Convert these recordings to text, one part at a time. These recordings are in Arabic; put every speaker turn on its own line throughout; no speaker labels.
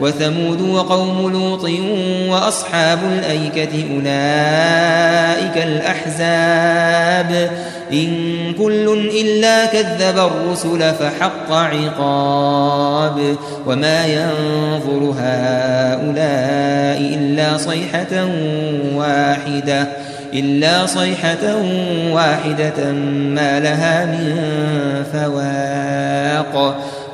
وثمود وقوم لوط وأصحاب الأيكة أولئك الأحزاب. إن كل إلا كذب الرسل فحق عقاب. وما ينظر هؤلاء إلا صيحة واحدة إلا صيحة واحدة ما لها من فواق.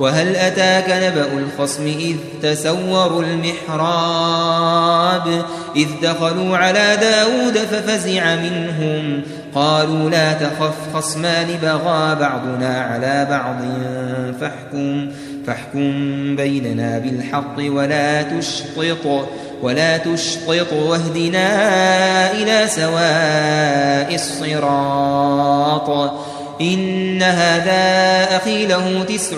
وهل أتاك نبأ الخصم إذ تسوروا المحراب إذ دخلوا على داود ففزع منهم قالوا لا تخف خصمان بغى بعضنا على بعض فاحكم فاحكم بيننا بالحق ولا تشطط ولا تشطط واهدنا إلى سواء الصراط إن هذا أخي له تسع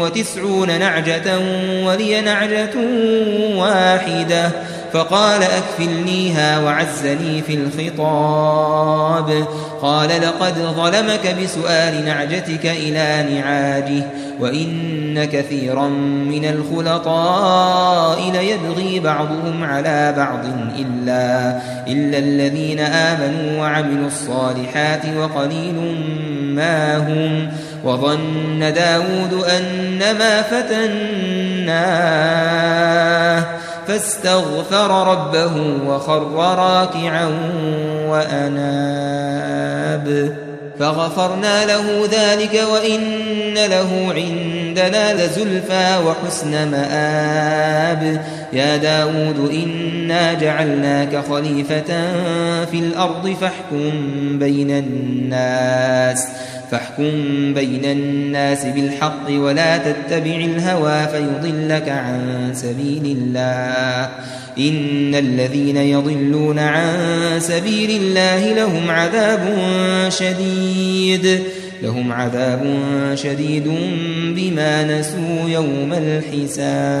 وتسعون نعجة ولي نعجة واحدة. فقال أكفلنيها وعزني في الخطاب. قال لقد ظلمك بسؤال نعجتك إلى نعاجه وإن كثيرا من الخلطاء ليبغي بعضهم على بعض إلا, إلا الذين آمنوا وعملوا الصالحات وقليل ما هم وظن داود أنما فتناه فاستغفر ربه وخر راكعا وأناب فغفرنا له ذلك وإن له عندنا لزلفى وحسن مآب يا داود إنا جعلناك خليفة في الأرض فاحكم بين الناس فاحكم بين الناس بالحق ولا تتبع الهوى فيضلك عن سبيل الله. إن الذين يضلون عن سبيل الله لهم عذاب شديد لهم عذاب شديد بما نسوا يوم الحساب.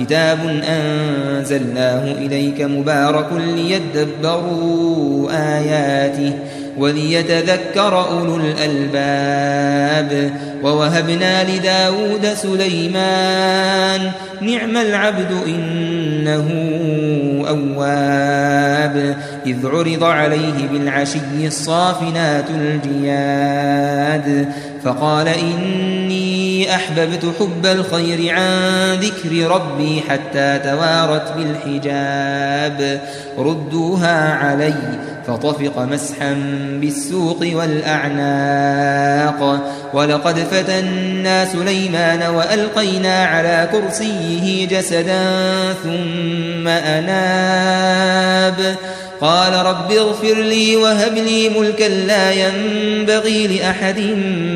كتاب أنزلناه إليك مبارك ليدبروا آياته وليتذكر أولو الألباب ووهبنا لداود سليمان نعم العبد إنه أواب إذ عرض عليه بالعشي الصافنات الجياد فقال إني أحببت حب الخير عن ذكر ربي حتى توارت بالحجاب. ردوها علي فطفق مسحا بالسوق والأعناق. ولقد فتنا سليمان وألقينا على كرسيه جسدا ثم أناب. قال رب اغفر لي وهب لي ملكا لا ينبغي لأحد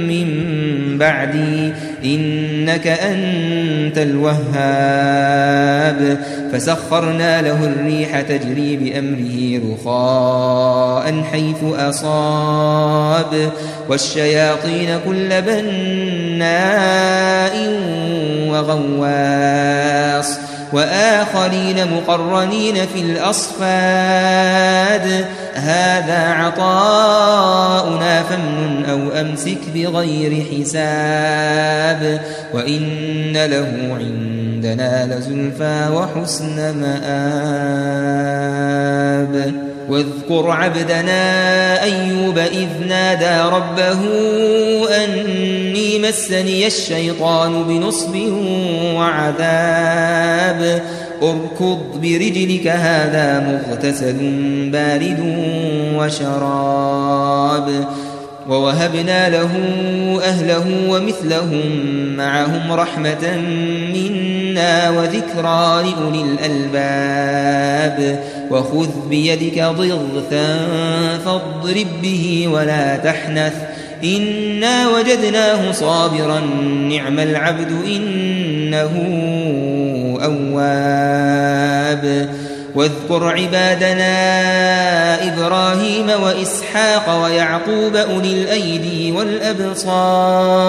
من بعدي إنك أنت الوهاب. فسخرنا له الريح تجري بأمره رخاء حيث أصاب. والشياطين كل بناء وغواص. وآخرين مقرنين في الأصفاد. هذا عطاؤنا فمن أو أمسك بغير حساب. وإن له عندنا لزلفى وحسن مآب. واذكر عبدنا أيوب إذ نادى ربه أني مسني الشيطان بنصب وعذاب. اركض برجلك هذا مغتسل بارد وشراب. ووهبنا له أهله ومثلهم معهم رحمة منا وذكرى لأولي الألباب. وخذ بيدك ضغثا فاضرب به ولا تحنث. إنا وجدناه صابرا نعم العبد إنه أواب. واذكر عبادنا إبراهيم وإسحاق ويعقوب أولي الأيدي والأبصار.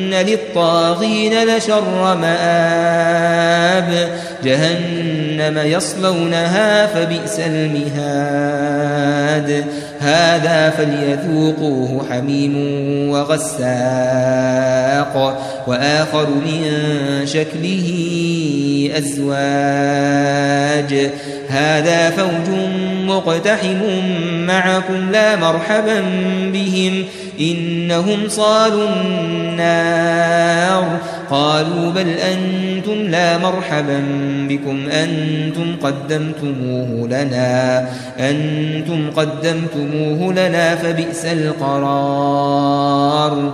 للطاغين لشر مآب جهنم يصلونها فبئس المهاد هذا فليذوقوه حميم وغساق وآخر من شكله أزواج. هذا فوج مقتحم معكم لا مرحبا بهم. إنهم صالوا النار. قالوا بل أنتم لا مرحبا بكم. أنتم قدمتموه لنا. أنتم قدمتموه لنا فبئس القرار.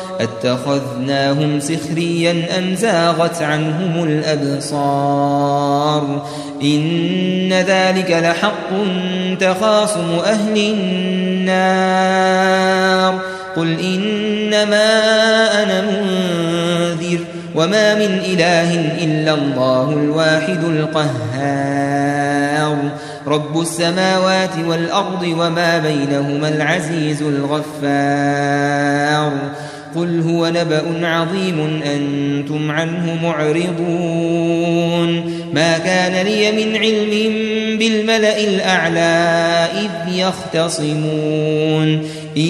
أتخذناهم سخريا أم زاغت عنهم الأبصار؟ إن ذلك لحق تخاصم أهل النار. قل إنما أنا منذر وما من إله إلا الله الواحد القهار. رب السماوات والأرض وما بينهما العزيز الغفار. قل هو نبأ عظيم أنتم عنه معرضون. ما كان لي من علم بالملأ الأعلى إذ يختصمون. إن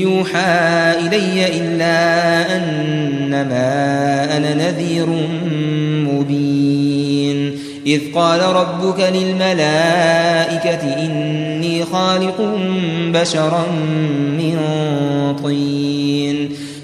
يوحى إلي إلا أنما أنا نذير مبين. إذ قال ربك للملائكة إني خالق بشرا من طين.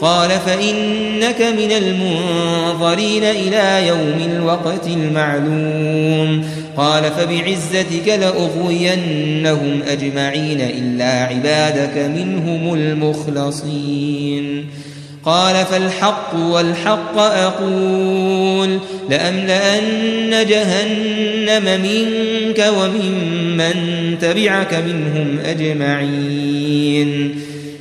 قال فإنك من المنظرين إلى يوم الوقت المعلوم. قال فبعزتك لأغوينهم أجمعين إلا عبادك منهم المخلصين. قال فالحق والحق أقول لأملأن جهنم منك وممن تبعك منهم أجمعين.